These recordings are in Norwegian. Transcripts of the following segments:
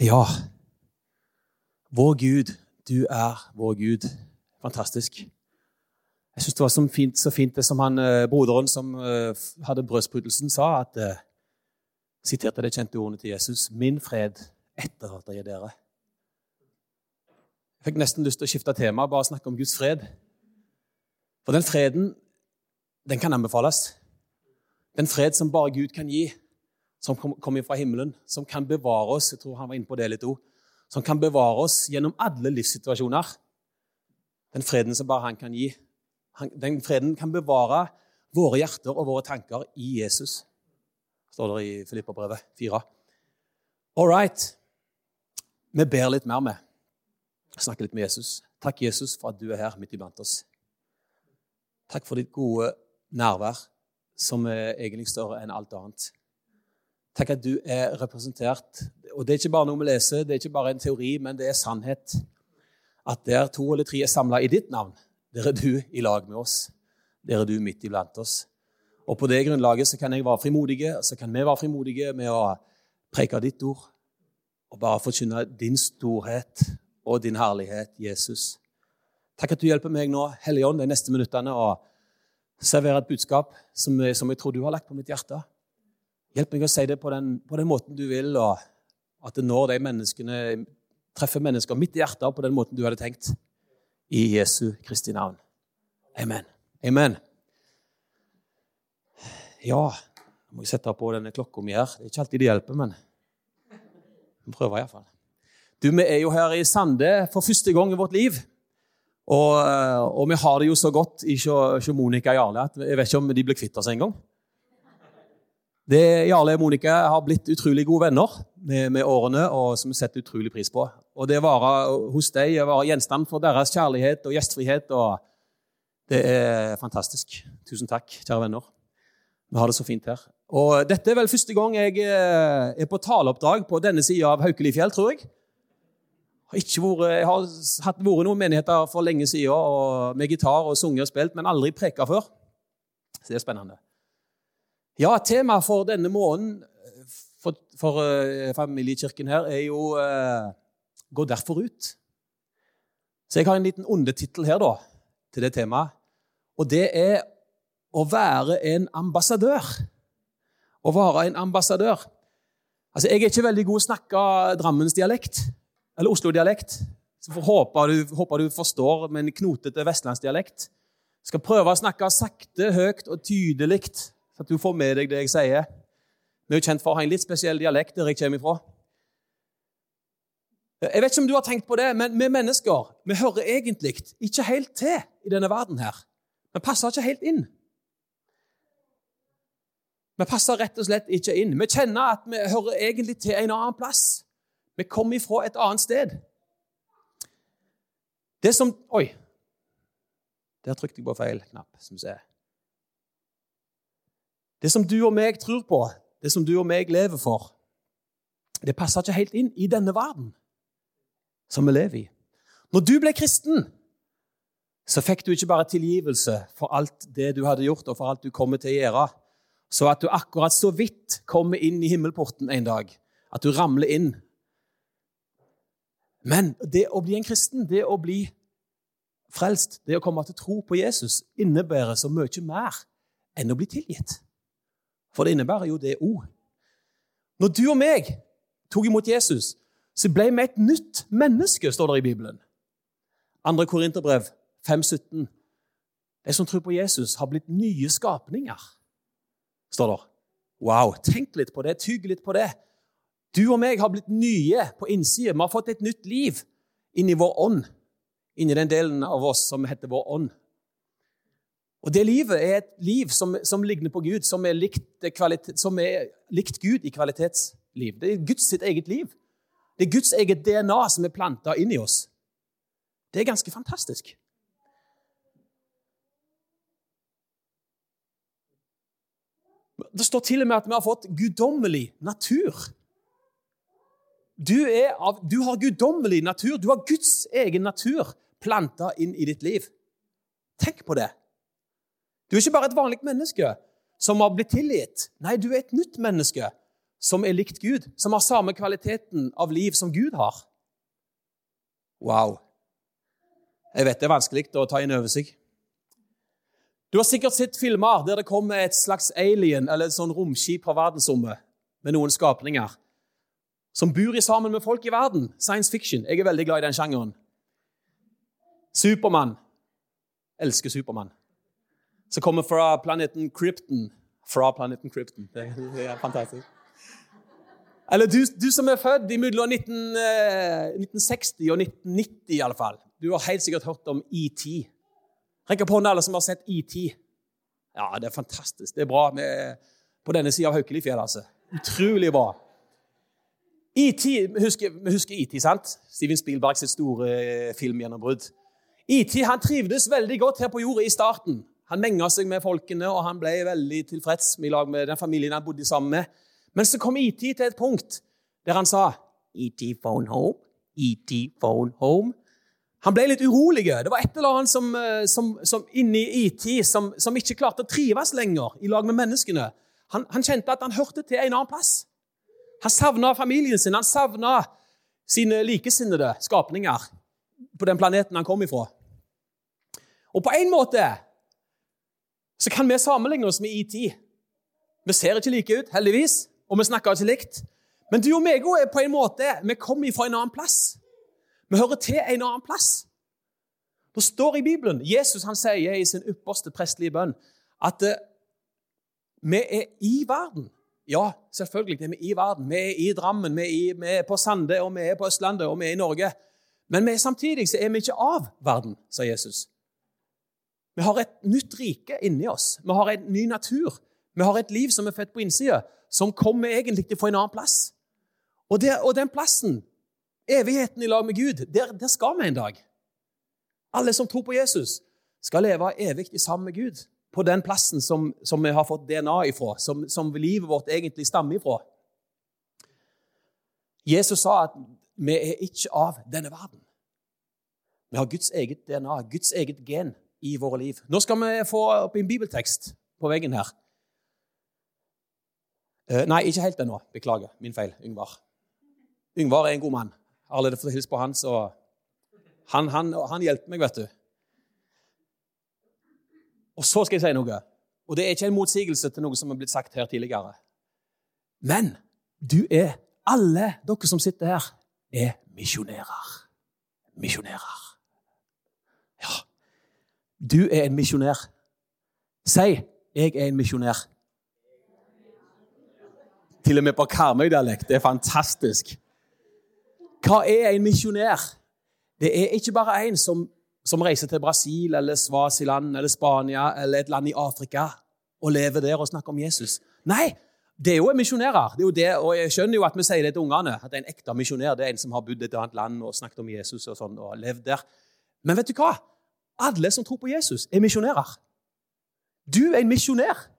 Ja. Vår Gud, du er vår Gud. Fantastisk. Jeg syns det var så fint, så fint, det som han, eh, broderen som eh, hadde brødsbrytelsen, sa. at eh, Siterte det kjente ordene til Jesus. 'Min fred etterlater jeg dere'. Jeg fikk nesten lyst til å skifte tema og bare snakke om Guds fred. For den freden, den kan anbefales. Den fred som bare Gud kan gi som kommer fra himmelen, som kan bevare oss jeg tror han var inne på det litt også, som kan bevare oss gjennom alle livssituasjoner. Den freden som bare han kan gi. Den freden kan bevare våre hjerter og våre tanker i Jesus, står det i Filippa-brevet 4. All right. Vi ber litt mer med. Snakker litt med Jesus. Takk, Jesus, for at du er her midt iblant oss. Takk for ditt gode nærvær, som er egentlig større enn alt annet. Tenk at du er representert. Og Det er ikke bare noe vi leser, det er ikke bare en teori, men det er sannhet. At der to eller tre er samla i ditt navn, der er du i lag med oss. Der er du midt iblant oss. Og På det grunnlaget så kan jeg være frimodige, så kan vi være frimodige med å preke ditt ord og bare forkynne din storhet og din herlighet, Jesus. Takk at du hjelper meg nå, Hellige Ånd, de neste minuttene å servere et budskap som, som jeg tror du har lagt på mitt hjerte. Hjelp meg å si det på den, på den, måten du vil, og at det når de menneskene treffer mennesker midt i hjertet på den måten du hadde tenkt. I Jesu Kristi navn. Amen. Amen. Ja Nå må jeg sette på denne klokka mi her. Det er ikke alltid det hjelper, men vi prøver iallfall. Du, vi er jo her i Sande for første gang i vårt liv. Og, og vi har det jo så godt i Monica Jarle at jeg vet ikke om de blir kvitt oss en gang. Det, Jarle og Monica har blitt utrolig gode venner med, med, årene, og som vi setter utrolig pris på. Og det varer hos deg være gjenstand for deres kjærlighet og gjestfrihet. og Det er fantastisk. Tusen takk, kjære venner. Vi har det så fint her. Og Dette er vel første gang jeg eh, er på taleoppdrag på denne sida av Haukelifjell, tror jeg. Jeg har, vært, jeg har hatt vært noen menigheter for lenge siden med gitar og sunget og spilt, men aldri preka før. Så det er spennende. Ja, temaet for denne måneden for, for uh, familiekirken her er jo uh, 'Gå derfor ut'. Så jeg har en liten undertittel her da, til det temaet. Og det er å være en ambassadør. Å være en ambassadør. Altså, Jeg er ikke veldig god å snakke drammensdialekt, eller Oslo-dialekt. Så håper du, håper du forstår med en knotete vestlandsdialekt. Skal prøve å snakke sakte, høyt og tydelig så at du får med deg det jeg sier. Vi er jo kjent for å ha en litt spesiell dialekt der jeg kommer ifra. Jeg vet ikke om du har tenkt på det, men vi mennesker vi hører egentlig ikke helt til i denne verden her. Vi passer ikke helt inn. Vi passer rett og slett ikke inn. Vi kjenner at vi hører egentlig til en annen plass. Vi kommer ifra et annet sted. Det som Oi! Der trykte jeg på feil knapp. som ser. Det som du og meg tror på, det som du og meg lever for, det passer ikke helt inn i denne verden som vi lever i. Når du ble kristen, så fikk du ikke bare tilgivelse for alt det du hadde gjort, og for alt du kommer til å gjøre, så at du akkurat så vidt kommer inn i himmelporten en dag, at du ramler inn. Men det å bli en kristen, det å bli frelst, det å komme til tro på Jesus, innebærer så mye mer enn å bli tilgitt. For det innebærer jo det òg. Når du og meg tok imot Jesus, så ble vi et nytt menneske, står det i Bibelen. 2. Korinterbrev 5,17. De som tror på Jesus, har blitt nye skapninger, står det. Wow, tenk litt på det, tygg litt på det. Du og meg har blitt nye på innsida. Vi har fått et nytt liv inni vår ånd. Inni den delen av oss som heter vår ånd. Og Det livet er et liv som, som ligner på Gud, som er, likt, som er, likt, Gud i kvalitetsliv. Det er Guds sitt eget liv. Det er Guds eget DNA som er planta inn i oss. Det er ganske fantastisk. Det står til og med at vi har fått guddommelig natur. Du, av, du har guddommelig natur. Du har Guds egen natur planta inn i ditt liv. Tenk på det. Du er ikke bare et vanlig menneske som har blitt tilgitt. Nei, du er et nytt menneske som er likt Gud, som har samme kvaliteten av liv som Gud har. Wow. Jeg vet det er vanskelig å ta inn over seg. Du har sikkert sett filmer der det kommer et slags alien eller et sånn romskip fra verdensrommet med noen skapninger som bor sammen med folk i verden. Science fiction. Jeg er veldig glad i den sjangeren. Supermann. Elsker Supermann. Som kommer fra planeten Krypton. Fra planeten Krypton. Det, det er fantastisk. Eller du, du, som er født mellom 19, eh, 1960 og 1990, i alle fall. Du har helt sikkert hørt om ET. Rekk opp hånda, alle som har sett ET. Ja, det er fantastisk. Det er bra med, på denne sida av Haukelifjellet, Altså. Utrolig bra. ET, Vi husker, husker ET, sant? Steven Spielberg sitt store eh, filmgjennombrudd. ET han trivdes veldig godt her på jorda i starten. Han menga seg med folkene, og han ble veldig tilfreds med, med den familien han bodde sammen med. Men så kom ET til et punkt der han sa ET phone home, ET phone home. Han ble litt urolig. Det var et eller annet som, eh, som, som inni ET som, som, ikke klarte å trives lenger i lag med menneskene. Han, han, kjente at han hørte til en annen plass. Han savna familien sin, han savna sine likesinnede skapninger på den planeten han kom ifra. Og på en måte så kan vi sammenligne oss med ET. Vi ser ikke like ut, heldigvis, og vi snakker ikke likt. Men du og meg er på en måte Vi kommer fra en annen plass. Vi hører til en annen plass. Det står i Bibelen Jesus han sier i sin ypperste prestelige bønn at uh, vi er i verden. Ja, selvfølgelig er vi i verden. Vi er i Drammen, vi er, i, vi er på Sande, og vi er på Østlandet, og vi er i Norge. Men vi, samtidig så er vi ikke av verden, sa Jesus. Vi har et nytt rike inni oss. Vi har en ny natur. Vi har et liv som er født på innsida, som kommer egentlig til å få en annen plass. Og, der, og den plassen, evigheten i lag med Gud, der, der, skal vi en dag. Alle som tror på Jesus, skal leve evig sammen med Gud. På den plassen som, som vi har fått DNA ifra, som, som livet vårt egentlig stammer ifra. Jesus sa at vi er ikke av denne verden. Vi har Guds eget DNA, Guds eget gen i våre liv. Nå skal vi få opp en bibeltekst på veggen her. Uh, nei, ikke helt ennå. Beklager. Min feil. Yngvar. Yngvar er en god mann. Jeg har allerede fått hilse på han, så han, han, han, hjelper meg, vet du. Og så skal jeg si noe. Og det er ikke en motsigelse til noe som er blitt sagt her tidligere. Men du er Alle dere som sitter her, er misjonærer. Misjonærer. Du er en misjonær. Si 'Jeg er en misjonær'. Til og med på Karmøy-dialekt. Det er fantastisk. Hva er en misjonær? Det er ikke bare en som, som, reiser til Brasil eller Svasiland eller Spania eller et land i Afrika og lever der og snakker om Jesus. Nei, det er jo misjonærer. Det er jo det, og Jeg skjønner jo at vi sier det til ungene, at en ekte misjonær det er en som har bodd i et annet land og snakket om Jesus og sånn, og levd der. Men vet du hva? Alle som tror på Jesus, er misjonærer. Du er en misjonær.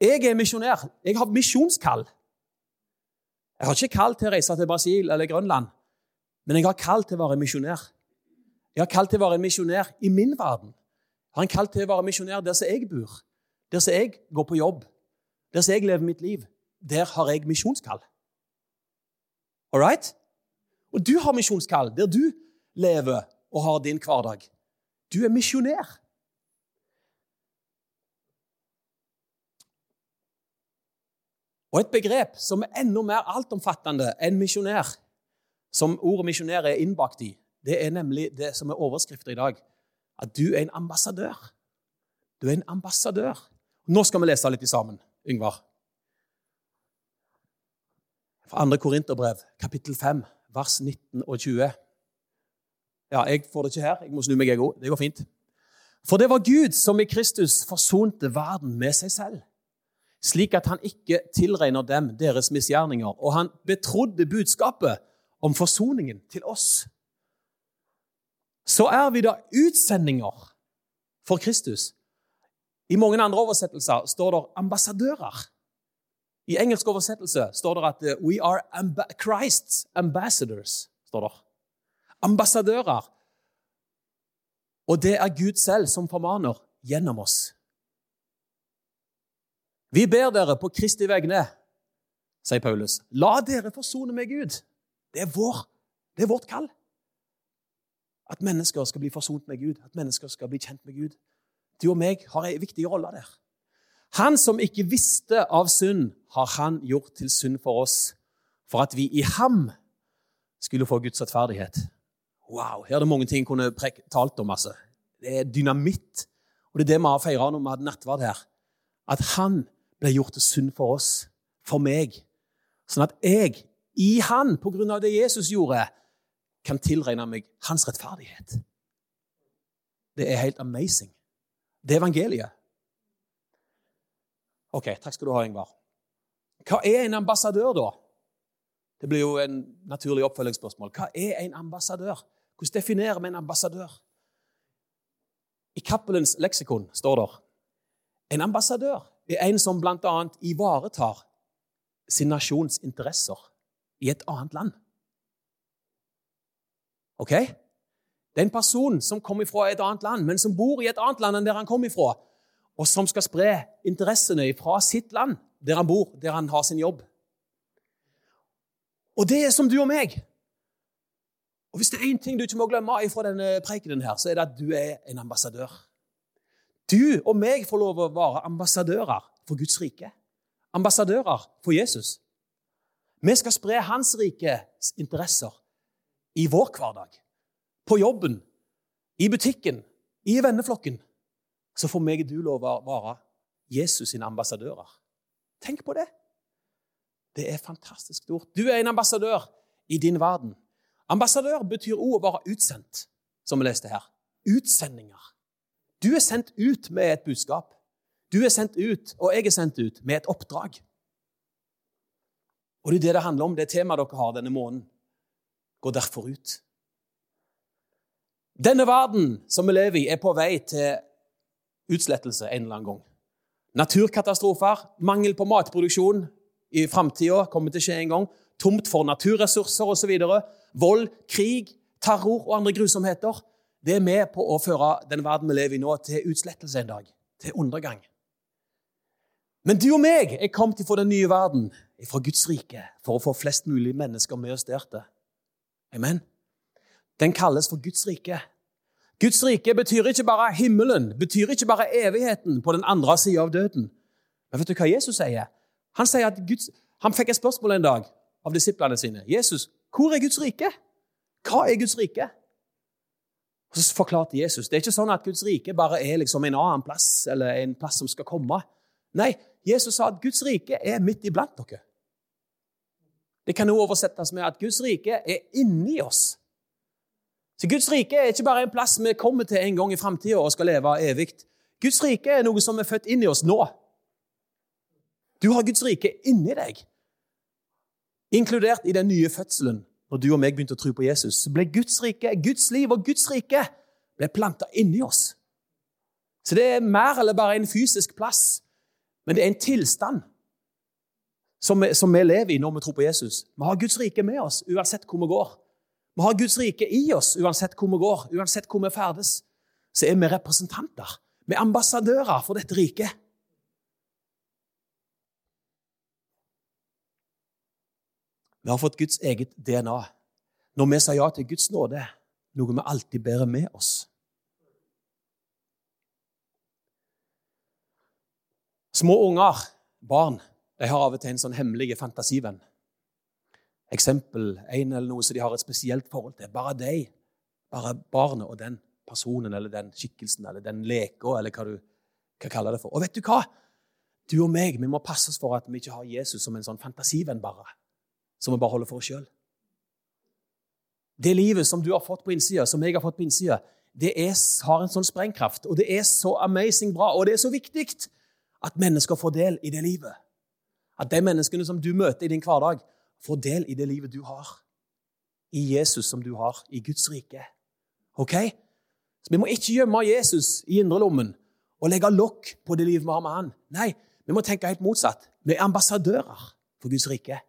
Jeg er misjonær. Jeg har misjonskall. Jeg har ikke kall til å reise til Brasil eller Grønland, men jeg har kall til å være misjonær. Jeg har kall til å være en misjonær i min verden. Jeg har en kall til å være misjonær der som jeg bor, der som jeg går på jobb, der som jeg lever mitt liv. Der har jeg misjonskall. All right? Og du har misjonskall der du lever og har din hverdag. Du er misjonær. Og et begrep som er enda mer altomfattende enn misjonær, som ordet misjonær er innbakt i, det er nemlig det som er overskrifter i dag. At du er en ambassadør. Du er en ambassadør. Nå skal vi lese litt sammen, Yngvar. Fra 2. Korinterbrev, kapittel 5, vers 19 og 20. Ja, jeg får det ikke her. Jeg må snu meg, jeg òg. Det går fint. For det var Gud som i Kristus forsonte verden med seg selv, slik at han ikke tilregner dem deres misgjerninger, og han betrodde budskapet om forsoningen til oss. Så er vi da utsendinger for Kristus. I mange andre oversettelser står det ambassadører. I engelsk oversettelse står det at eh, 'we are amb Christ's ambassadors'. står det ambassadører. Og det er Gud selv som formaner gjennom oss. Vi ber dere på Kristi vegne, sier Paulus, la dere forsone med Gud. Det er, vår, det er vårt kall. At mennesker skal bli forsont med Gud, at mennesker skal bli kjent med Gud. Du og meg har en viktig rolle der. Han som ikke visste av synd, har han gjort til synd for oss, for at vi i ham skulle få Guds rettferdighet. Wow, Her er det mange ting jeg kunne talt om. altså. Det er dynamitt. Og det er det vi har feira når vi hadde nattverd her. At han ble gjort til synd for oss, for meg. Sånn at jeg, i han, på grunn av det Jesus gjorde, kan tilregne meg hans rettferdighet. Det er helt amazing. Det er evangeliet. Ok, takk skal du ha, Ingvar. Hva er en ambassadør, da? Det blir jo en naturlig oppfølgingsspørsmål. Hva er en ambassadør? Hvordan definerer vi en ambassadør? I Cappelens leksikon står det en ambassadør er en som bl.a. ivaretar sin nasjons interesser i et annet land. Ok? Det er en person som kommer fra et annet land, men som bor i et annet land enn der han kom ifra, og som skal spre interessene fra sitt land, der han bor, der han har sin jobb. Og det er som du og meg. Og Hvis det er én ting du ikke må glemme fra denne prekenen, her, så er det at du er en ambassadør. Du og meg får lov å være ambassadører for Guds rike. Ambassadører for Jesus. Vi skal spre hans rikes interesser i vår hverdag. På jobben, i butikken, i venneflokken. Så får meg og du lov å være Jesus sine ambassadører. Tenk på det. Det er fantastisk stort. Du er en ambassadør i din verden. Ambassadør betyr òg å være utsendt, som vi leste her. Utsendinger. Du er sendt ut med et budskap. Du er sendt ut, og jeg er sendt ut, med et oppdrag. Og det er det det handler om, det temaet dere har denne måneden. Gå derfor ut. Denne verden som vi lever i, er på vei til utslettelse en eller annen gang. Naturkatastrofer, mangel på matproduksjon i framtida kommer til å skje en gang. Tomt for naturressurser osv. Vold, krig, terror og andre grusomheter. Det er med på å føre den verden vi lever i nå, til utslettelse en dag. Til undergang. Men du og meg er kommet fra den nye verden, fra Guds rike, for å få flest mulig mennesker med oss der til. Amen. Den kalles for Guds rike. Guds rike betyr ikke bare himmelen, betyr ikke bare evigheten på den andre sida av døden. Men vet du hva Jesus sier? Han sier at Guds, han fikk et spørsmål en dag av disiplene sine. 'Jesus, hvor er Guds rike?' Hva er Guds rike? Og Så forklarte Jesus det er ikke sånn at Guds rike bare er liksom en annen plass eller en plass som skal komme. Nei, Jesus sa at Guds rike er midt iblant dere. Det kan også oversettes med at Guds rike er inni oss. Så Guds rike er ikke bare en plass vi kommer til en gang i framtida og skal leve evig. Guds rike er noe som er født inni oss nå. Du har Guds rike inni deg. Inkludert i den nye fødselen. Når du og meg begynte å tro på Jesus, ble Guds rike, Guds liv og Guds rike ble planta inni oss. Så det er mer eller bare en fysisk plass men det er en tilstand som vi, som vi, lever i når vi tror på Jesus. Vi har Guds rike med oss uansett hvor vi går. Vi har Guds rike i oss uansett hvor vi går, uansett hvor vi ferdes. Så er vi representanter. Vi er ambassadører for dette riket. Vi har fått Guds eget DNA. Når vi sier ja til Guds nåde, noe vi alltid bærer med oss. Små unger, barn, de har av og til en sånn hemmelig fantasivenn. Eksempel, en eller noe som de har et spesielt forhold til. Bare de, bare barnet og den personen eller den skikkelsen eller den leka eller hva du kan kalle det for. Og vet du hva? Du og meg vi må passe oss for at vi ikke har Jesus som en sånn fantasivenn bare, som vi bare holder for oss sjøl. Det livet som du har fått på innsida, som jeg har fått på innsida, det er, har en sånn sprengkraft, og det er så amazing bra, og det er så viktig at mennesker får del i det livet. At de menneskene som du møter i din hverdag, får del i det livet du har. I Jesus som du har, i Guds rike. Ok? Så Vi må ikke gjemme Jesus i indrelommen og legge lokk på det livet vi har med han. Nei, vi må tenke helt motsatt. Vi er ambassadører for Guds rike.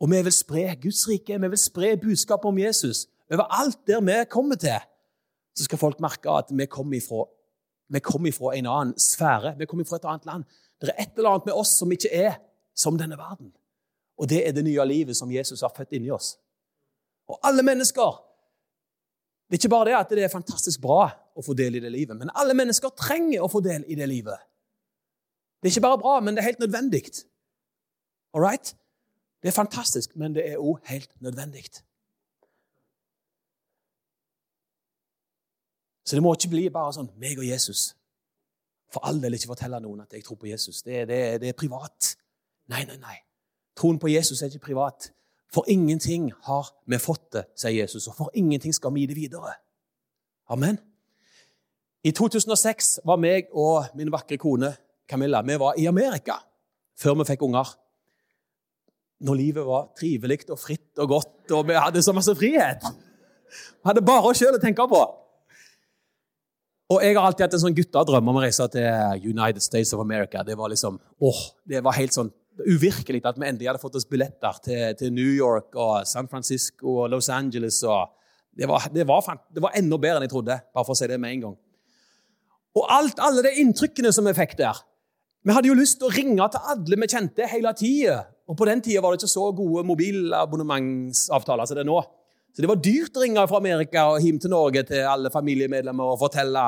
Og vi vil spre Guds rike, vi vil spre budskapet om Jesus. Overalt der vi kommer til, så skal folk merke at vi kommer ifra vi kommer fra en annen sfære. Vi kommer fra et annet land. Det er et eller annet med oss som ikke er som denne verden. Og det er det nye livet som Jesus har født inni oss. Og alle mennesker Det er ikke bare det at det er fantastisk bra å få del i det livet, men alle mennesker trenger å få del i det livet. Det er ikke bare bra, men det er helt nødvendig. All right? Det er fantastisk, men det er òg helt nødvendig. Så det må ikke bli bare sånn meg og Jesus. For all del ikke fortelle noen at jeg tror på Jesus. Det, det, det er privat. Nei, nei, nei. Troen på Jesus er ikke privat. For ingenting har vi fått det, sier Jesus, og for ingenting skal vi gi det videre. Amen. I 2006 var meg og min vakre kone Camilla vi var i Amerika før vi fikk unger. Når livet var trivelig og fritt og godt, og vi hadde så masse frihet. Vi hadde bare oss sjøl å tenke på. Og Jeg har alltid hatt en sånn guttedrøm om å reise til United States of America. Det var liksom, åh, det var helt sånn uvirkelig at vi endelig hadde fått oss billetter til, til New York og San Francisco og Los Angeles. Og det, var, det, var, det, var, enda bedre enn jeg trodde, bare for å si det med en gang. Og alt, alle de inntrykkene som vi fikk der Vi hadde jo lyst til å ringe til alle vi kjente hele tida. Og på den tida var det ikke så gode mobilabonnementsavtaler som det er nå. Så det var dyrt å ringe fra Amerika og hjem til Norge til alle familiemedlemmer og fortelle,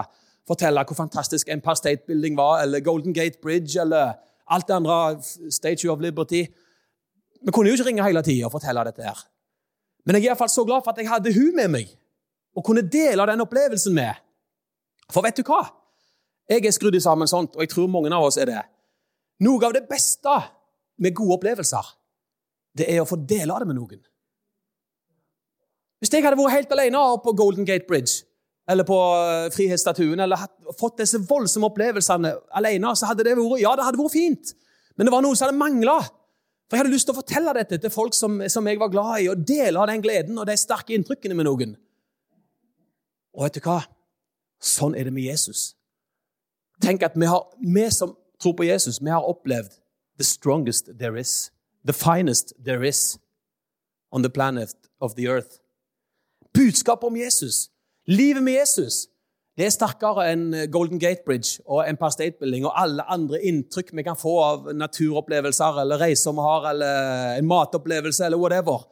fortelle hvor fantastisk Empire State Building var, eller Golden Gate Bridge, eller alt det andre, Statue of Liberty. Vi kunne jo ikke ringe hele tida og fortelle dette her. Men jeg er i hvert fall så glad for at jeg hadde hun med meg, og kunne dele den opplevelsen med. For vet du hva? Jeg er skrudd sammen sånt, og jeg tror mange av oss er det. Noe av det beste med gode opplevelser, det er å få dele det med noen. Hvis jeg hadde vært helt alene på Golden Gate Bridge eller på eh, Frihetsstatuen eller fått disse voldsomme opplevelsene alene, så hadde det vært, ja, det hadde vært fint. Men det var noe som hadde mangla. For jeg hadde lyst til å fortelle dette til folk som, som jeg var glad i, og dele den gleden og de sterke inntrykkene med noen. Og vet du hva? Sånn er det med Jesus. Tenk at vi, har, vi som tror på Jesus, vi har opplevd the strongest there is, the finest there is on the planet of the earth. Budskapet om Jesus, livet med Jesus, det er sterkere enn Golden Gate Bridge og Empire State Building og alle andre inntrykk vi kan få av naturopplevelser eller reiser vi har, eller en matopplevelse eller whatever.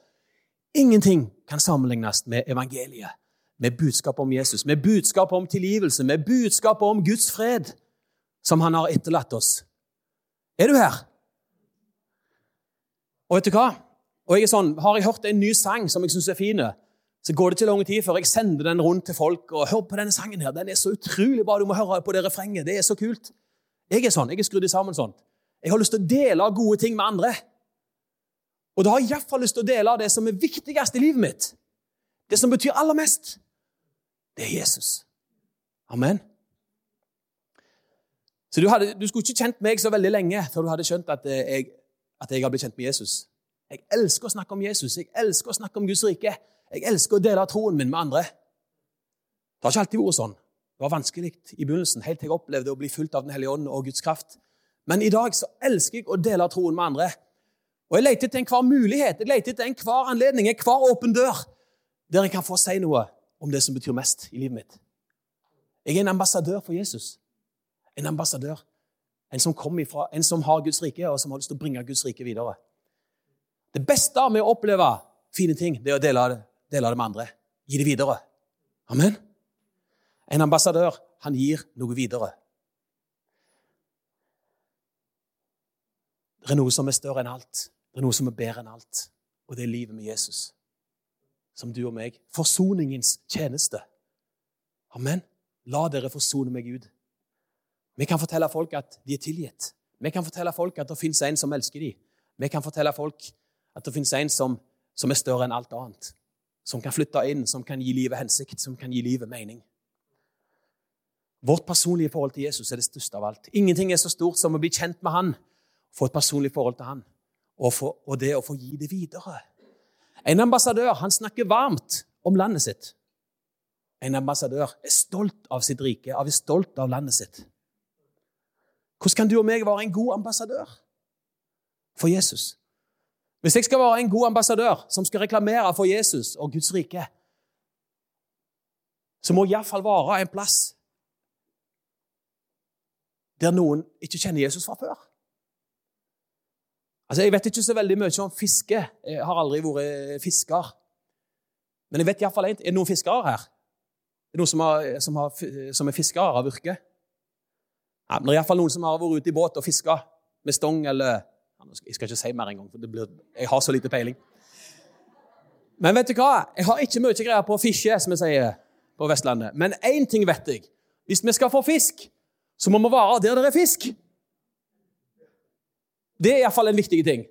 Ingenting kan sammenlignes med evangeliet, med budskapet om Jesus, med budskapet om tilgivelse, med budskapet om Guds fred, som han har etterlatt oss. Er du her? Og vet du hva? Og jeg er sånn, Har jeg hørt en ny sang som jeg syns er fin, så går det ikke lang tid før jeg sender den rundt til folk. og Hør på denne sangen her, den er så utrolig bra. Du må høre på det refrenget. Det er så kult. Jeg er sånn, jeg er skrudd sammen sånn. Jeg har lyst til å dele gode ting med andre. Og da har jeg iallfall lyst til å dele det som er viktigst i livet mitt. Det som betyr aller mest. Det er Jesus. Amen. Så du, hadde, du skulle ikke kjent meg så veldig lenge før du hadde skjønt at eh, jeg, at jeg har blitt kjent med Jesus. Jeg elsker å snakke om Jesus, jeg elsker å snakke om Guds rike. Jeg elsker å dele troen min med andre. Det har ikke alltid vært sånn. Det var vanskelig i begynnelsen, helt til jeg opplevde å bli fulgt av Den hellige ånd og Guds kraft. Men i dag så elsker jeg å dele troen med andre. Og Jeg leter etter enhver mulighet, jeg leter etter enhver anledning, enhver åpen dør, der jeg kan få si noe om det som betyr mest i livet mitt. Jeg er en ambassadør for Jesus. En ambassadør. En som, ifra, en som har Guds rike, og som har lyst til å bringe Guds rike videre. Det beste med å oppleve fine ting, det er å dele det dele det med andre. Gi det videre. Amen. En ambassadør, han gir noe videre. Det er noe som er større enn alt. Det er noe som er bedre enn alt. Og det er livet med Jesus. Som du og meg. Forsoningens tjeneste. Amen. La dere forsone med Gud. Vi kan fortelle folk at de er tilgitt. Vi kan fortelle folk at det fins en som elsker dem. Vi kan fortelle folk at det fins en som, som er større enn alt annet som kan flytte inn, som kan gi livet hensikt, som kan gi livet mening. Vårt personlige forhold til Jesus er det største av alt. Ingenting er så stort som å bli kjent med han, få et personlig forhold til han, og, få, og det å få gi det videre. En ambassadør han snakker varmt om landet sitt. En ambassadør er stolt av sitt rike, er stolt av landet sitt. Hvordan kan du og meg være en god ambassadør for Jesus? Hvis jeg skal være en god ambassadør som skal reklamere for Jesus og Guds rike, så må jeg iallfall være en plass der noen ikke kjenner Jesus fra før? Altså, Jeg vet ikke så veldig mye om fiske. Jeg har aldri vært fisker. Men jeg vet iallfall én Er det noen fiskere her? Er det noen som, har, som, har, som er fiskere av yrke? Ja, men det er iallfall noen som har vært ute i båt og fiska med stong eller Jeg skal ikke si mer engang, for blir, jeg har så lite peiling. Men vet du hva? Jeg har ikke mye greier på å fiske, som vi sier på Vestlandet. Men én ting vet jeg. Hvis vi skal få fisk, så må vi være der det er fisk. Det er iallfall en viktig ting.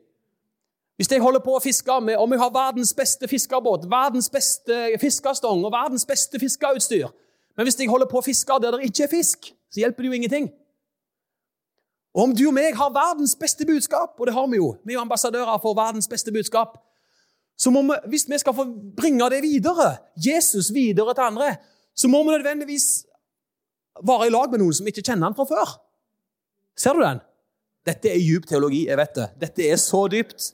Hvis jeg holder på å fiske med, om jeg har verdens beste fiskerbåt, verdens beste fiskestong og verdens beste fiskeutstyr Men hvis jeg holder på å fiske der det ikke er fisk, så hjelper det jo ingenting. Og om du og meg har verdens beste budskap, og det har vi jo, vi er jo ambassadører for verdens beste budskap, så må vi, hvis vi skal få bringe det videre, Jesus videre til andre, så må vi nødvendigvis være i lag med noen som ikke kjenner han fra før. Ser du den? Dette er djup teologi, jeg vet det. Dette er så dypt.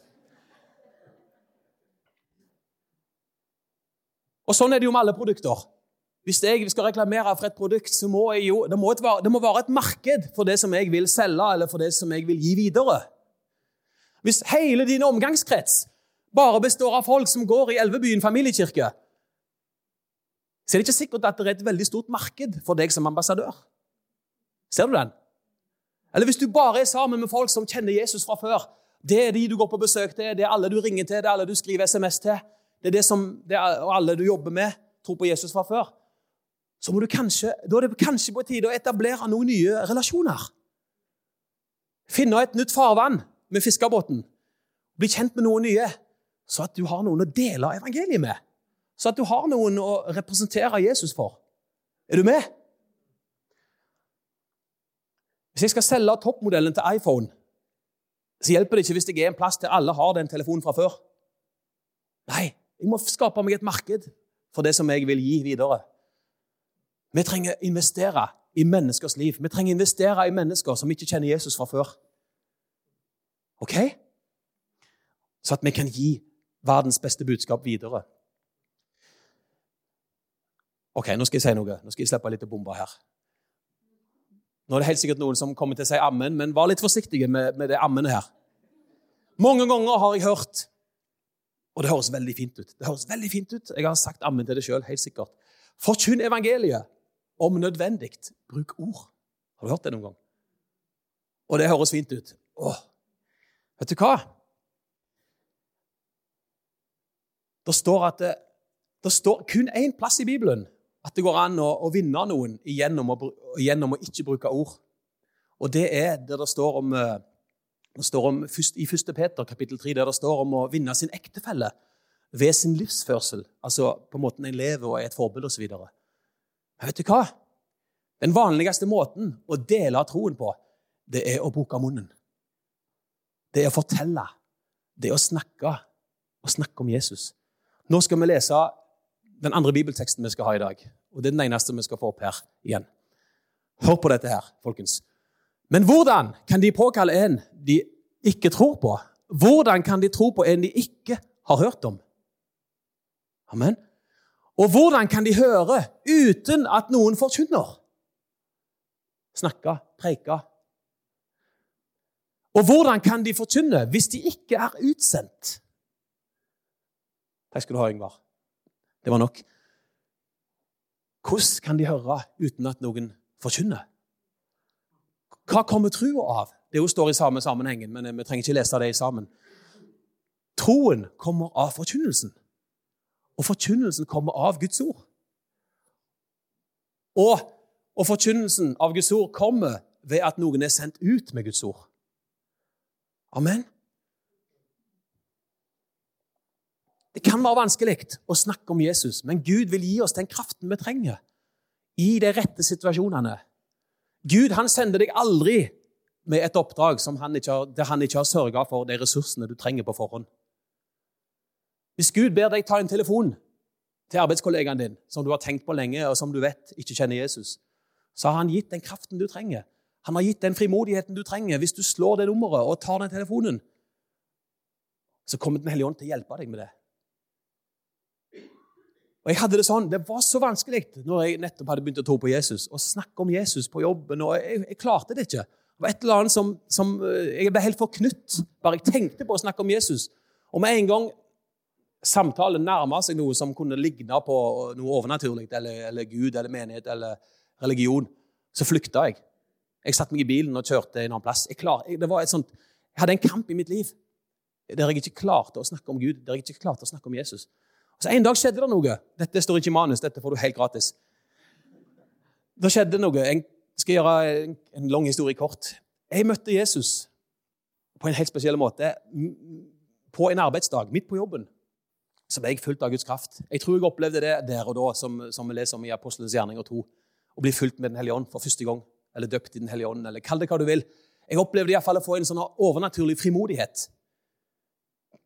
Og Sånn er det jo med alle produkter. Hvis jeg skal reklamere for et produkt, så må, jo, det, må et, det må være et marked for det som jeg vil selge, eller for det som jeg vil gi videre. Hvis hele din omgangskrets bare består av folk som går i Elvebyen familiekirke, så er det ikke sikkert at det er et veldig stort marked for deg som ambassadør. Ser du den? Eller hvis du bare er sammen med folk som kjenner Jesus fra før. Det er de du går på besøk til, det er alle du ringer til, det er alle du skriver SMS til. Det er det som det er alle du jobber med, tror på Jesus fra før. Så må du kanskje, da er det kanskje på tide å etablere noen nye relasjoner. Finne et nytt farvann med fiskebåten. Bli kjent med noen nye så at du har noen å dele evangeliet med. Så at du har noen å representere Jesus for. Er du med? Hvis jeg skal selge toppmodellen til iPhone, så hjelper det ikke hvis jeg er en plass der alle har den telefonen fra før. Nei, jeg må skape meg et marked for det som jeg vil gi videre. Vi trenger å investere i menneskers liv. Vi trenger å investere i mennesker som ikke kjenner Jesus fra før. Ok? Så at vi kan gi verdens beste budskap videre. Ok, nå skal jeg si noe. Nå skal jeg slippe litt bomber her. Nå er det helt sikkert noen som kommer til å si ammen, men vær litt forsiktige med, med det ammene her. Mange ganger har jeg hørt, og det høres veldig fint ut Det høres veldig fint ut. Jeg har sagt ammen til det sjøl, helt sikkert. Forkynn evangeliet. Om nødvendig, bruk ord. Har du hørt det noen gang? Og det høres fint ut. Åh, vet du hva? Det står at det, det står kun én plass i Bibelen at det går an å, å vinne noen gjennom å, gjennom å, ikke bruke ord. Og det er der det står om, eh, det står om i 1. Peter kapittel 3, der det står om å vinne sin ektefelle ved sin livsførsel. Altså på måten en lever og er et forbilde osv. Men vet du hva? Den vanligste måten å dele troen på, det er å bruke munnen. Det er å fortelle. Det er å snakke. Å snakke om Jesus. Nå skal vi lese den andre bibelteksten vi skal ha i dag. Og Det er den eneste vi skal få opp her igjen. Hør på dette her, folkens. Men hvordan kan de påkalle en de ikke tror på? Hvordan kan de tro på en de ikke har hørt om? Amen. Og hvordan kan de høre uten at noen forkynner? Snakke, preike. Og hvordan kan de forkynne hvis de ikke er utsendt? Takk skal du ha, Yngvar. Det var nok. Hvordan kan de høre uten at noen forkynner? Hva kommer trua av? Det jo står i samme sammenhengen, men vi trenger ikke lese det i sammen. Troen kommer av forkynnelsen, og forkynnelsen kommer av Guds ord. Og, og forkynnelsen av Guds ord kommer ved at noen er sendt ut med Guds ord. Amen. Det kan være vanskelig å snakke om Jesus, men Gud vil gi oss den kraften vi trenger i de rette situasjonene. Gud han sender deg aldri med et oppdrag han har, der han ikke har sørga for de ressursene du trenger på forhånd. Hvis Gud ber deg ta en telefon til arbeidskollegaen din, som du har tenkt på lenge, og som du vet ikke kjenner Jesus, så har han gitt den kraften du trenger. Han har gitt den frimodigheten du trenger. Hvis du slår det nummeret og tar den telefonen, så kommer Den hellige ånd til å hjelpe deg med det. Og jeg hadde Det sånn, det var så vanskelig når jeg nettopp hadde begynt å tro på Jesus, å snakke om Jesus på jobben. og Jeg, jeg klarte det ikke. Det var et eller annet som, som eh, Jeg ble helt forknytt bare jeg tenkte på å snakke om Jesus. Og med en gang samtalen nærma seg noe som kunne ligne på noe overnaturlig, eller, eller Gud eller menighet eller religion, så flykta jeg. Jeg satte meg i bilen og kjørte en annen plass. Jeg, klar, jeg, det sånt, jeg hadde en kamp i mitt liv der jeg ikke klarte å snakke om Gud, der jeg ikke klarte å snakke om Jesus. Så En dag skjedde det noe. Dette står ikke i manus, dette får du helt gratis. Da skjedde noe. Jeg skal gjøre en lang historie kort. Jeg møtte Jesus på en helt spesiell måte på en arbeidsdag midt på jobben. Så ble jeg fulgt av Guds kraft. Jeg tror jeg opplevde det der og da, som, som vi leser om i Apostelens gjerninger 2. Å bli fulgt med Den hellige ånd for første gang, eller døpt i Den hellige ånd, eller kall det hva du vil. Jeg opplevde i hvert fall å få en sånn overnaturlig frimodighet.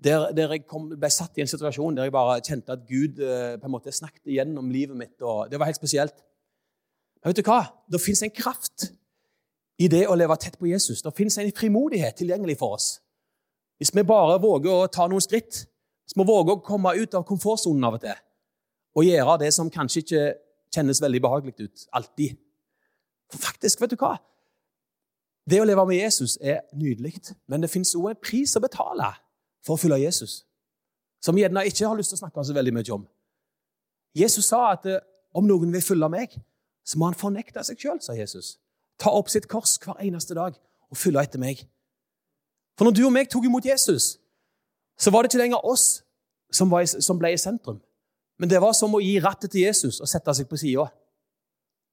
Der, der jeg kom, ble satt i en situasjon der jeg bare kjente at Gud eh, på en måte snakket igjennom livet mitt. og Det var helt spesielt. Men vet du hva? Det fins en kraft i det å leve tett på Jesus. Det fins en frimodighet tilgjengelig for oss. Hvis vi bare våger å ta noen skritt, hvis vi våger å komme ut av komfortsonen av og til og gjøre det som kanskje ikke kjennes veldig behagelig ut alltid. For faktisk, vet du hva? Det å leve med Jesus er nydelig, men det fins òg en pris å betale for å følge Jesus, som gjerne ikke har lyst til å snakke så veldig mye om. Jesus sa at eh, om noen vil følge meg, så må han fornekte seg sjøl, sa Jesus. Ta opp sitt kors hver eneste dag og følge etter meg. For når du og meg tok imot Jesus, så var det ikke lenger oss som, var, som ble i sentrum. Men det var som å gi rattet til Jesus og sette seg på sida.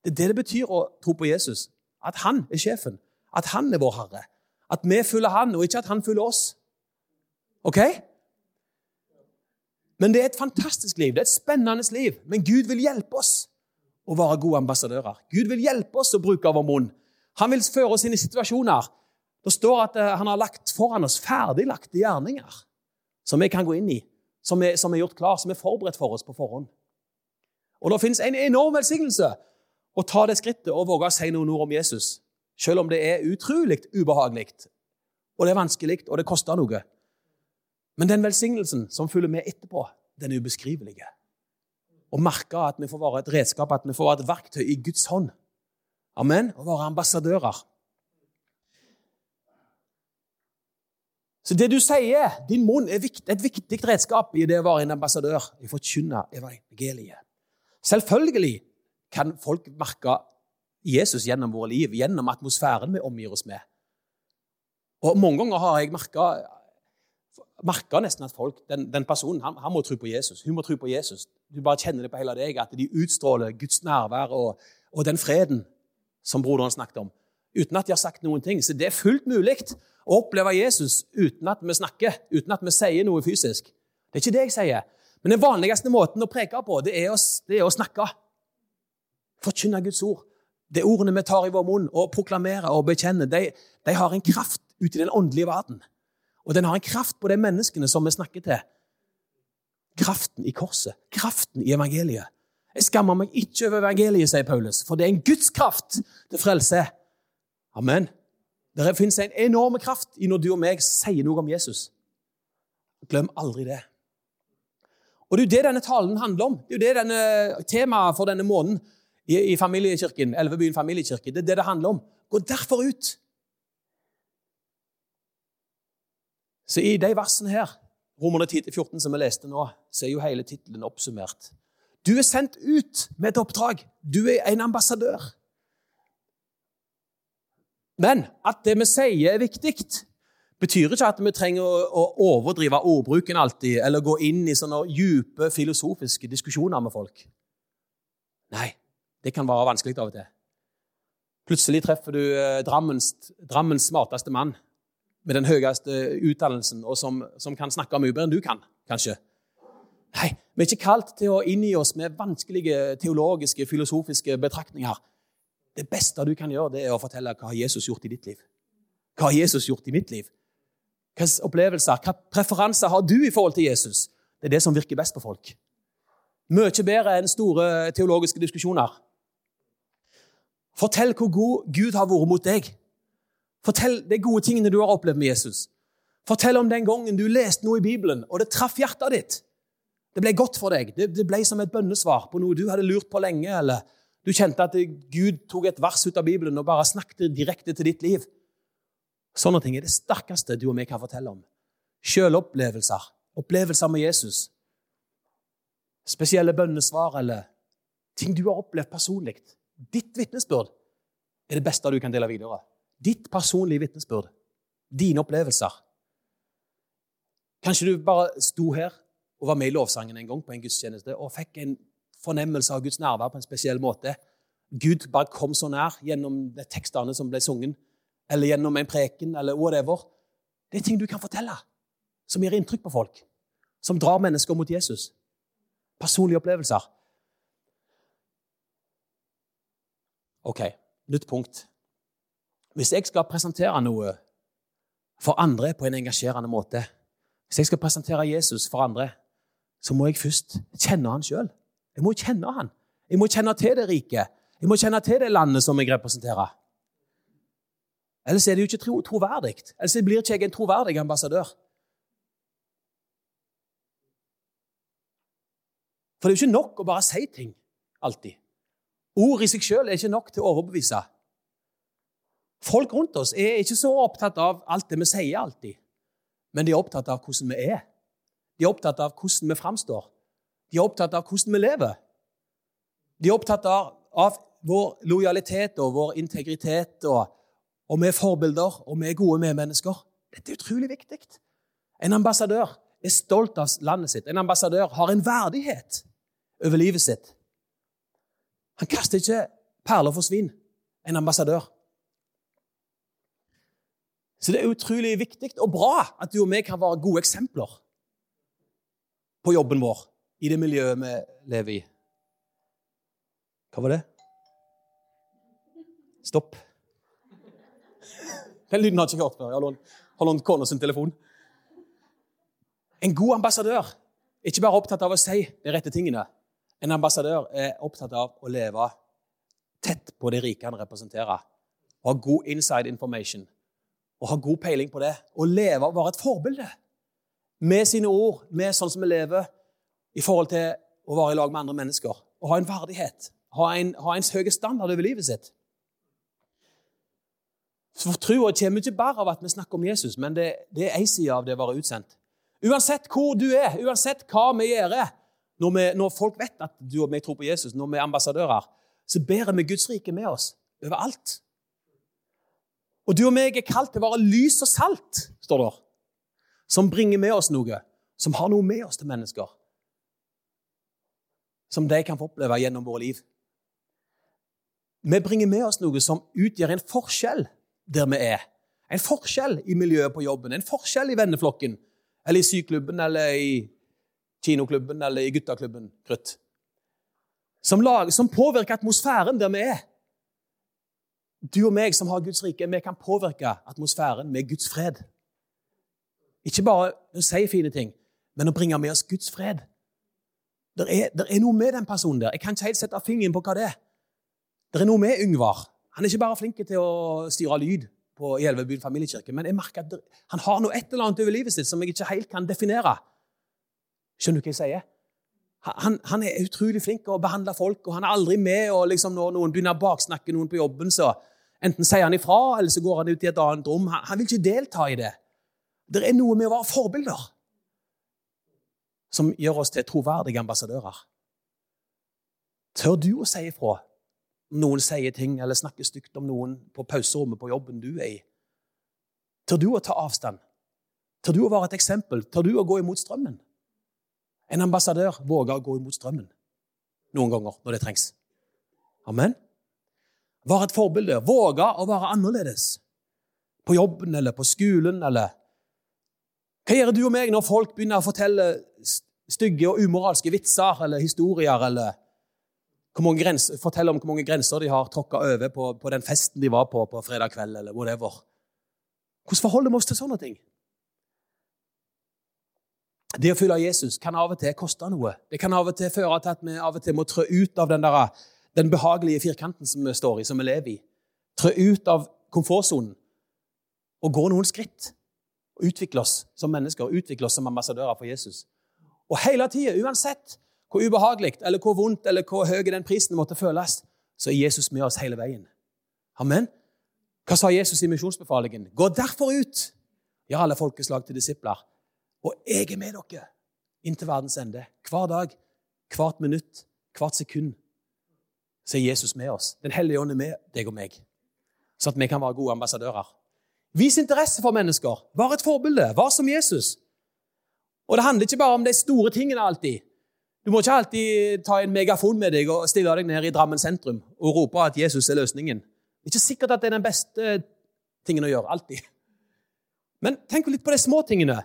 Det er det det betyr å tro på Jesus. At han er sjefen. At han er vår herre. At vi følger han, og ikke at han følger oss. Ok? Men det er et fantastisk liv. Det er et spennende liv. Men Gud vil hjelpe oss å være gode ambassadører. Gud vil hjelpe oss å bruke vår munn. Han vil føre oss inn i situasjoner. Det står at eh, han har lagt foran oss ferdiglagte gjerninger som vi kan gå inn i, som er, som er gjort klar, som er forberedt for oss på forhånd. Og Det finnes en enorm velsignelse å ta det skrittet og våge å si noen ord om Jesus, selv om det er utrolig ubehagelig, og det er vanskelig, og det koster noe. Men den velsignelsen som følger med etterpå, den er ubeskrivelig. Å merke at vi får være et redskap, at vi får være et verktøy i Guds hånd. Amen. Å være ambassadører. Så det du sier, din munn, er et viktig redskap i det å være en ambassadør. I forkynne evangeliet. Selvfølgelig kan folk merke Jesus gjennom våre liv, gjennom atmosfæren vi omgir oss med. Og Mange ganger har jeg merka nesten at folk, den, den personen han, han, må tro på Jesus. Hun må tro på Jesus. Du bare kjenner det på hele deg, at de utstråler Guds nærvær og, og den freden som broderen snakket om, uten at de har sagt noen ting. Så det er fullt mulig å oppleve Jesus uten at vi snakker, uten at vi sier noe fysisk. Det er ikke det jeg sier. Men den vanligste måten å preke på, det er å, det er å snakke. Forkynne Guds ord. Det ordene vi tar i vår munn og proklamerer og bekjenner, de, de har en kraft ute i den åndelige verden. Og den har en kraft på de menneskene som vi snakker til. Kraften i korset, kraften i evangeliet. Jeg skammer meg ikke over evangeliet, sier Paulus, for det er en Guds kraft til frelse. Amen. Det finnes en enorm kraft i når du og meg sier noe om Jesus. Glem aldri det. Og Det er jo det denne talen handler om. Det er jo det denne temaet for denne måneden i familiekirken, Elvebyen familiekirke. Det er det det handler om. Gå derfor ut. Så i de versene her, Romerne 10-14, som vi leste nå, så er jo hele tittelen oppsummert. Du er sendt ut med et oppdrag. Du er en ambassadør. Men at det vi sier, er viktig, betyr ikke at vi trenger å, overdrive ordbruken alltid, eller gå inn i sånne dype filosofiske diskusjoner med folk. Nei, det kan være vanskelig av og til. Plutselig treffer du eh, Drammens, Drammens smarteste mann med den høyeste utdannelsen, og som, som kan snakke mye bedre enn du kan, kanskje. Nei, vi er ikke kalt til å inngi oss med vanskelige teologiske, filosofiske betraktninger. Det beste du kan gjøre, det er å fortelle hva Jesus har gjort i ditt liv. Hva har Jesus gjort i mitt liv? Hvilke opplevelser, hva preferanser har du i forhold til Jesus? Det er det som virker best på folk. Mye bedre enn store teologiske diskusjoner. Fortell hvor god Gud har vært mot deg. Fortell de gode tingene du har opplevd med Jesus. Fortell om den gangen du leste noe i Bibelen, og det traff hjertet ditt. Det ble godt for deg. Det ble som et bønnesvar på noe du hadde lurt på lenge. Eller du kjente at Gud tok et vers ut av Bibelen og bare snakket direkte til ditt liv. Sånne ting er det sterkeste du og vi kan fortelle om. Sjølopplevelser. Opplevelser med Jesus. Spesielle bønnesvar eller ting du har opplevd personlig. Ditt vitnesbyrd er det beste du kan dele videre. Ditt personlige vitnesbyrd. Dine opplevelser. Kanskje du bare sto her og var med i lovsangen en gang på en gudstjeneste og fikk en fornemmelse av Guds nærvær på en spesiell måte. Gud bare kom så nær gjennom de tekstene som ble sunget, eller gjennom en preken, eller whatever. Det er ting du kan fortelle, som gjør inntrykk på folk, som drar mennesker mot Jesus. Personlige opplevelser. OK, nytt punkt. Hvis jeg skal presentere noe for andre på en engasjerende måte, hvis jeg skal presentere Jesus for andre, så må jeg først kjenne han sjøl. Jeg må kjenne han. Jeg må kjenne til det riket. Jeg må kjenne til det landet som jeg representerer. Ellers er det jo ikke tro troverdig. Ellers blir ikke jeg en troverdig ambassadør. For det er jo ikke nok å bare si ting alltid. Ord i seg sjøl er ikke nok til å overbevise. Folk rundt oss er ikke så opptatt av alt det vi sier alltid, men de er opptatt av hvordan vi er. De er opptatt av hvordan vi framstår. De er opptatt av hvordan vi lever. De er opptatt av, av vår lojalitet og vår integritet, og, og vi er forbilder, og vi er gode medmennesker. Dette er utrolig viktig. En ambassadør er stolt av landet sitt. En ambassadør har en verdighet over livet sitt. Han kaster ikke perler for svin, en ambassadør. Så det er utrolig viktig og bra at du og vi kan være gode eksempler på jobben vår, i det miljøet vi lever i. Hva var det? Stopp. Den lyden har jeg ikke hørt før. Jeg har lånt kona sin telefon. En god ambassadør er ikke bare opptatt av å si de rette tingene. En ambassadør er opptatt av å leve tett på det rike han representerer. Og ha god inside information. Og ha god peiling på det. Og leve og være et forbilde med sine ord, med sånn som vi lever, i forhold til å være i lag med andre mennesker. Og ha en verdighet. Ha en, ha en høy standard over livet sitt. For Trua kommer ikke bare av at vi snakker om Jesus, men det, det er én side av det å være utsendt. Uansett hvor du er, uansett hva vi gjør, når, vi, når folk vet at du og meg tror på Jesus, når vi er ambassadører, så bærer vi Guds rike med oss overalt. Og du og meg er kalt til å være lys og salt, står det som bringer med oss noe, som har noe med oss til mennesker. Som de kan få oppleve gjennom våre liv. Vi bringer med oss noe som utgjør en forskjell der vi er. En forskjell i miljøet på jobben, en forskjell i venneflokken, eller i syklubben, eller i kinoklubben, eller i guttaklubben Krutt. Som, lag, som påvirker atmosfæren der vi er. Du og meg som har Guds rike, vi kan påvirke atmosfæren med Guds fred. Ikke bare å si fine ting, men å bringe med oss Guds fred. Det er, er, noe med den personen der. Jeg kan ikke helt sette fingeren på hva det er. Det er noe med Yngvar. Han er ikke bare flink til å styre lyd på Gjelvebyen familiekirke, men jeg merker at det, han har noe et eller annet over livet sitt som jeg ikke helt kan definere. Skjønner du hva jeg sier? Han, han, er utrolig flink til å behandle folk, og han er aldri med og liksom når noen begynner å baksnakke noen på jobben, så enten sier han ifra, eller så går han ut i et annet rom. Han, han vil ikke delta i det. Det er noe med å være forbilder som gjør oss til troverdige ambassadører. Tør du å si ifra om noen sier ting eller snakker stygt om noen på pauserommet på jobben du er i? Tør du å ta avstand? Tør du å være et eksempel? Tør du å gå imot strømmen? En ambassadør våger å gå imot strømmen noen ganger når det trengs. Amen. Være et forbilde. Våge å være annerledes. På jobben eller på skolen eller hva gjør du og meg når folk begynner å fortelle stygge og umoralske vitser eller historier, eller grenser, fortelle om hvor mange grenser de har tråkka over på, på, den festen de var på på fredag kveld, eller whatever? Hvordan forholder vi oss til sånne ting? Det å følge Jesus kan av og til koste noe. Det kan av og til føre til at vi av og til må trø ut av den, der, den behagelige firkanten som vi står i, som vi lever i. Trø ut av komfortsonen og gå noen skritt og utvikle oss som mennesker, utvikle oss som ambassadører for Jesus. Og hele tida, uansett hvor ubehagelig eller hvor vondt eller hvor høy den prisen måtte føles, så er Jesus med oss hele veien. Amen. Hva sa Jesus i misjonsbefalingen? Gå derfor ut, gjør alle folkeslag til disipler. Og jeg er med dere inntil verdens ende. Hver dag, hvert minutt, hvert sekund. Så er Jesus med oss. Den hellige ånd er med deg og meg. sånn at vi kan være gode ambassadører. Vis interesse for mennesker. Vær et forbilde. Vær som Jesus. Og det handler ikke bare om de store tingene alltid. Du må ikke alltid ta en megafon med deg og stille deg ned i Drammen sentrum og rope at Jesus er løsningen. Det er ikke sikkert at det er den beste tingen å gjøre. alltid. Men tenk litt på de små tingene.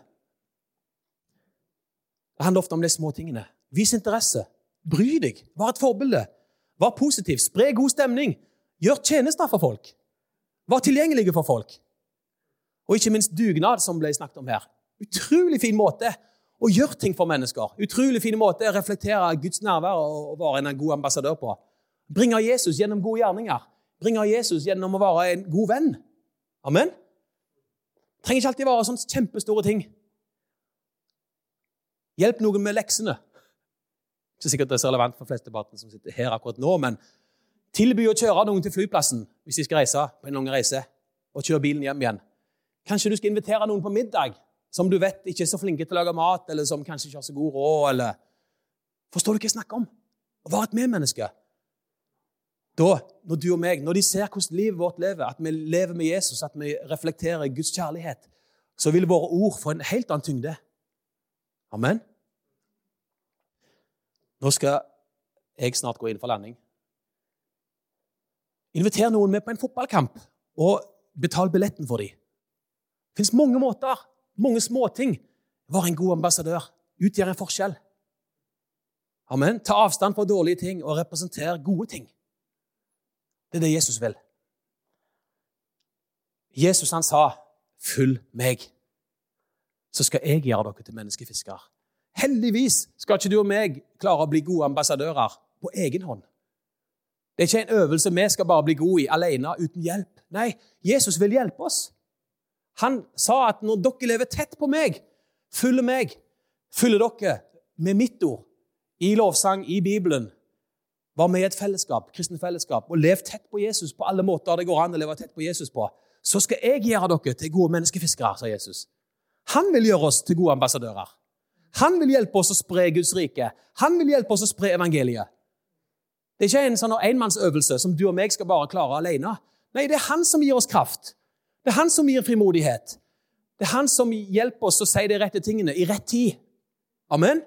Det handler ofte om de små tingene. Vis interesse. Bry deg. Vær et forbilde. Vær positiv. Spre god stemning. Gjør tjenester for folk. Vær tilgjengelige for folk. Og ikke minst dugnad, som ble snakket om her. Utrolig fin måte å gjør ting for mennesker. Utrolig fin måte å reflektere Guds nærvær og være en god ambassadør på. Bringe Jesus gjennom gode gjerninger. Bringe Jesus gjennom å være en god venn. Amen. Trenger ikke alltid være sånne kjempestore ting. Hjelp noen med leksene. Ikke sikkert det er så relevant for flesteparten som sitter her akkurat nå, men tilby å kjøre noen til flyplassen hvis de skal reise på en lang reise, og kjøre bilen hjem igjen. Kanskje du skal invitere noen på middag som du vet ikke er så flinke til å lage mat, eller som kanskje ikke har så god råd. eller... Forstår du hva jeg snakker om? Å være et medmenneske. Da, når du og meg, når de ser hvordan livet vårt lever, at vi lever med Jesus, at vi reflekterer Guds kjærlighet, så vil våre ord få en helt annen tyngde. Amen. Nå skal jeg snart gå inn for landing. Inviter noen med på en fotballkamp, og betal billetten for dem. Det fins mange måter, mange småting. Vær en god ambassadør. Utgjør en forskjell. Amen. Ta avstand fra dårlige ting og representer gode ting. Det er det Jesus vil. Jesus han sa, 'Følg meg, så skal jeg gjøre dere til menneskefiskere'. Heldigvis skal ikke du og meg klare å bli gode ambassadører på egen hånd. Det er ikke en øvelse vi skal bare bli gode i alene, uten hjelp. Nei, Jesus vil hjelpe oss. Han sa at når dere lever tett på meg, følger meg, følger dere med mitt ord, i lovsang, i Bibelen, var med i et fellesskap, kristne fellesskap, og lev tett på Jesus på alle måter det går an å leve tett på Jesus på, så skal jeg gjøre dere til gode menneskefiskere, sa Jesus. Han vil gjøre oss til gode ambassadører. Han vil hjelpe oss å spre Guds rike. Han vil hjelpe oss å spre evangeliet. Det er ikke en sånn enmannsøvelse som du og meg skal bare klare alene. Nei, det er han som gir oss kraft. Det er han som gir frimodighet. Det er han som hjelper oss å si de rette tingene i rett tid. Amen.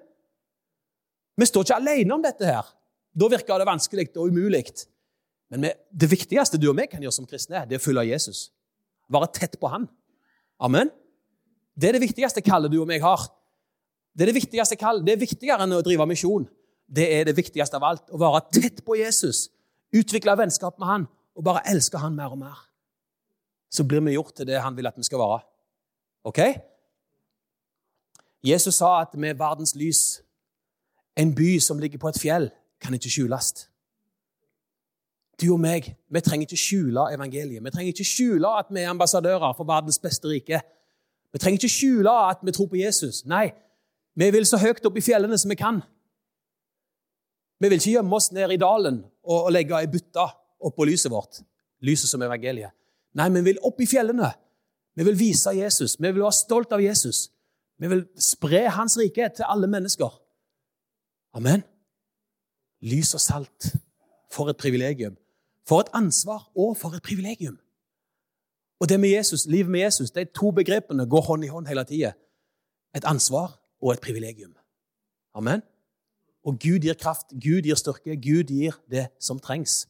Vi står ikke alene om dette her. Da virker det vanskelig og umulig. Men det viktigste du og vi kan gjøre som kristne, det er å følge Jesus. Være tett på han. Amen. Det er det viktigste kallet du og meg har. Det er det viktigste kallet. Det er viktigere enn å drive misjon. Det er det viktigste av alt. Å være tett på Jesus. Utvikle vennskap med han og bare elske han mer og mer så blir vi gjort til det han vil at vi skal være. Ok? Jesus sa at er verdens lys. En by som ligger på et fjell, kan ikke skjules. Du og meg, vi trenger ikke skjule evangeliet. Vi trenger ikke skjule at vi er ambassadører for verdens beste rike. Vi trenger ikke skjule at vi tror på Jesus. Nei, vi vil så høyt opp i fjellene som vi kan. Vi vil ikke gjemme oss ned i dalen og legge ei bytte oppå lyset vårt, lyset som evangeliet. Nei, vi vil opp i fjellene. Vi vil vise Jesus. Vi vil være stolt av Jesus. Vi vil spre hans rike til alle mennesker. Amen. Lys og salt. For et privilegium. For et ansvar og for et privilegium. Og det med Jesus, livet med Jesus, de to begrepene går hånd i hånd hele tida. Et ansvar og et privilegium. Amen. Og Gud gir kraft, Gud gir styrke, Gud gir det som trengs.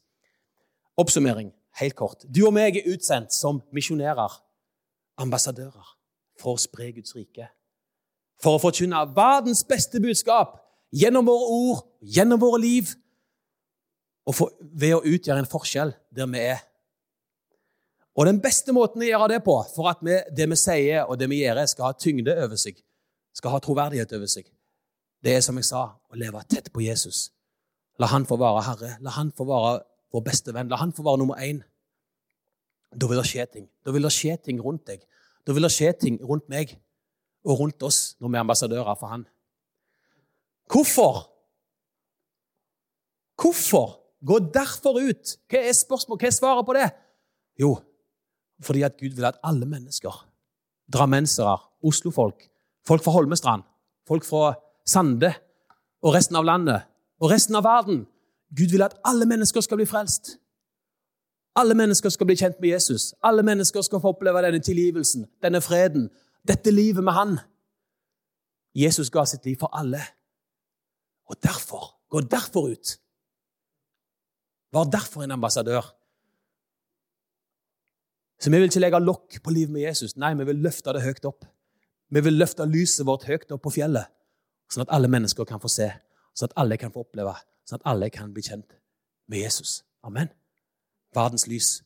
Oppsummering helt kort. Du og meg er utsendt som misjonærer, ambassadører, for å spre Guds rike. For å forkynne verdens beste budskap gjennom våre ord, gjennom våre liv, og for, ved å utgjøre en forskjell der vi er. Og Den beste måten å gjøre det på, for at vi, det vi sier og det vi gjør, skal ha tyngde over seg, skal ha troverdighet over seg, det er som jeg sa, å leve tett på Jesus. La han få være Herre. La han få være vår beste venn. La han få være nummer én. Da vil det skje ting. Da vil det skje ting rundt deg. Da vil det skje ting rundt meg og rundt oss når vi er ambassadører for han. Hvorfor? Hvorfor? Gå derfor ut. Hva er spørsmål? Hva er svaret på det? Jo, fordi at Gud vil at alle mennesker, drammensere, oslofolk, folk fra Holmestrand, folk fra Sande og resten av landet og resten av verden Gud vil at alle mennesker skal bli frelst. Alle mennesker skal bli kjent med Jesus. Alle mennesker skal få oppleve denne tilgivelsen, denne freden, dette livet med Han. Jesus ga sitt liv for alle. Og derfor, gå derfor ut. Var derfor en ambassadør. Så vi vil ikke legge lokk på livet med Jesus. Nei, vi vil løfte det høyt opp. Vi vil løfte lyset vårt høyt opp på fjellet, sånn at alle mennesker kan få se, sånn at alle kan få oppleve, sånn at alle kan bli kjent med Jesus. Amen. Verdens lys.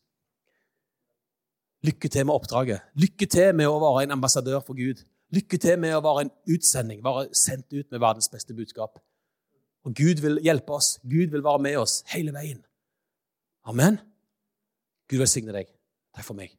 Lykke til med oppdraget. Lykke til med å være en ambassadør for Gud. Lykke til med å være en utsending, være sendt ut med verdens beste budskap. Og Gud vil hjelpe oss. Gud vil være med oss hele veien. Amen. Gud velsigne deg. Takk for meg.